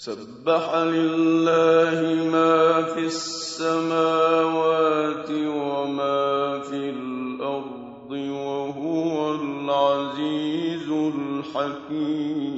سبح لله ما في السماوات وما في الأرض وهو العزيز الحكيم.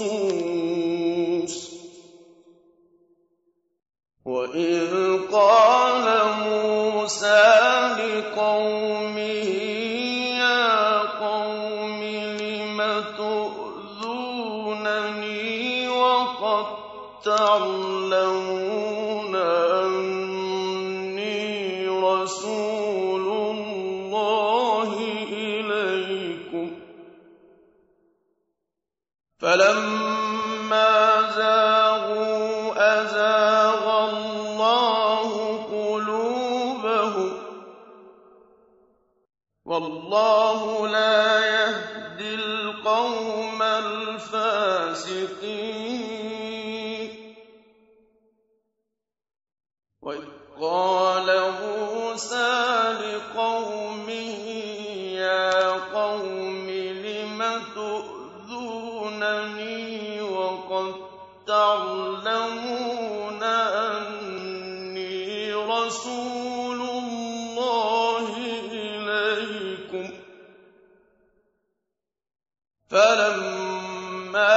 مرصوص وإذ قال موسى لقومه يا قوم لم تؤذونني وقد تعلمون أني رسول فلما زاغوا أزاغ الله قلوبهم. والله لا يهدي القوم الفاسقين. وإذ قال موسى وقد تعلمون أني رسول الله إليكم فلما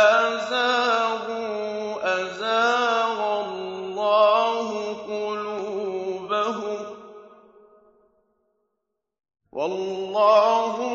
زاغوا أزاغ الله قلوبهم والله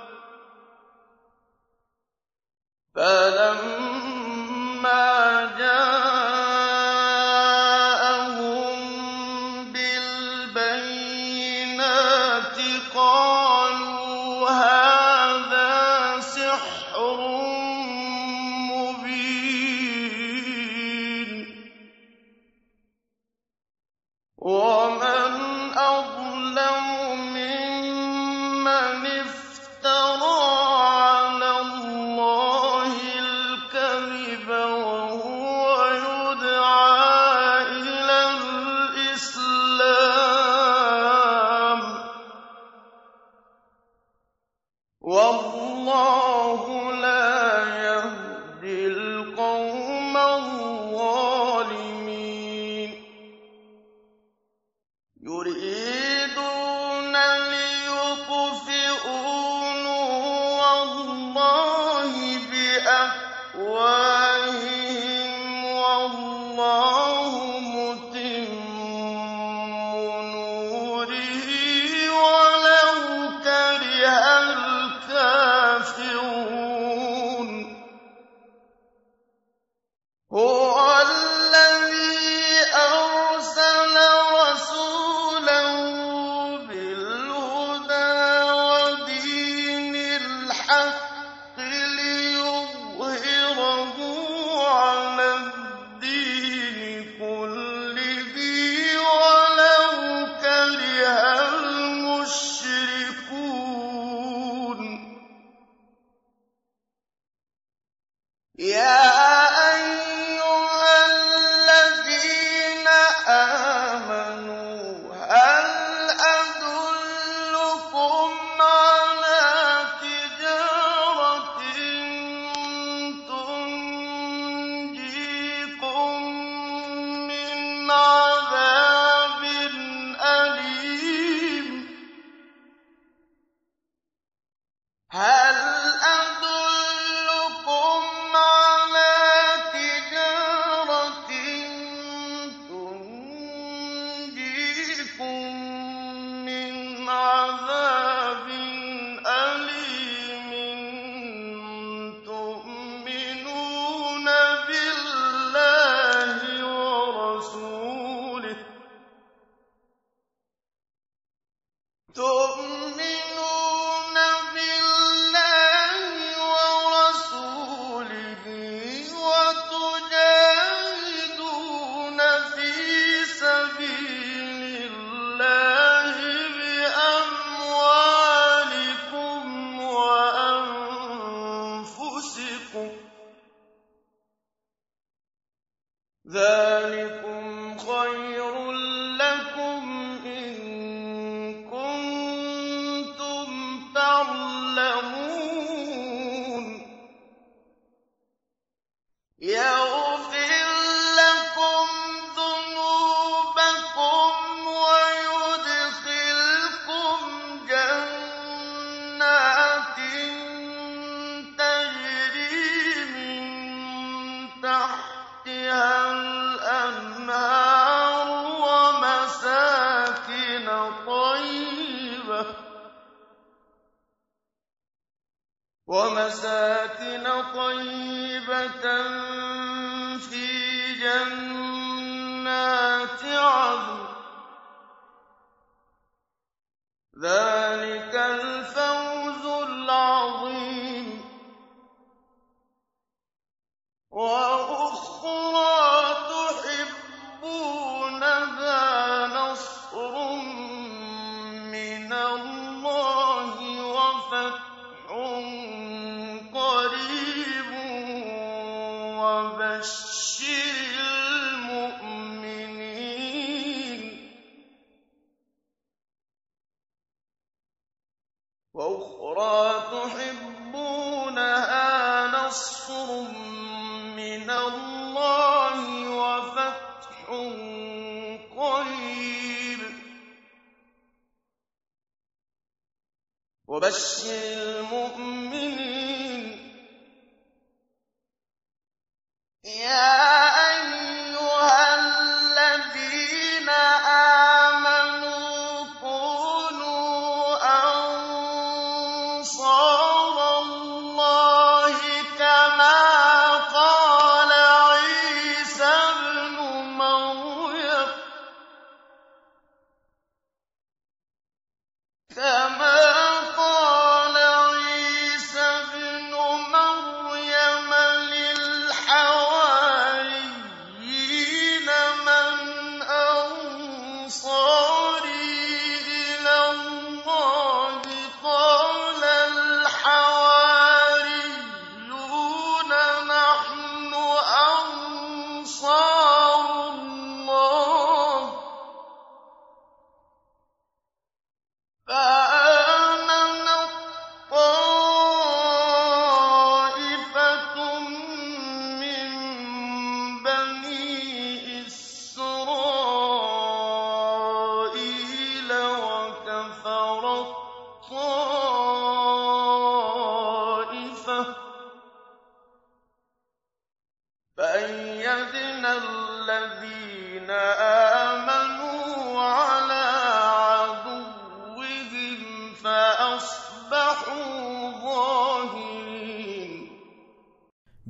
الرحمن ذلكم خير لكم إن كنتم تعلمون. ومساكن طيبة. ومساكن طيبة في جنات عدن. ذلك الفوز وبشر المؤمنين. وأخرى تحبونها نصر من الله وفتح قريب. وبشر المؤمنين صالحا فَأَ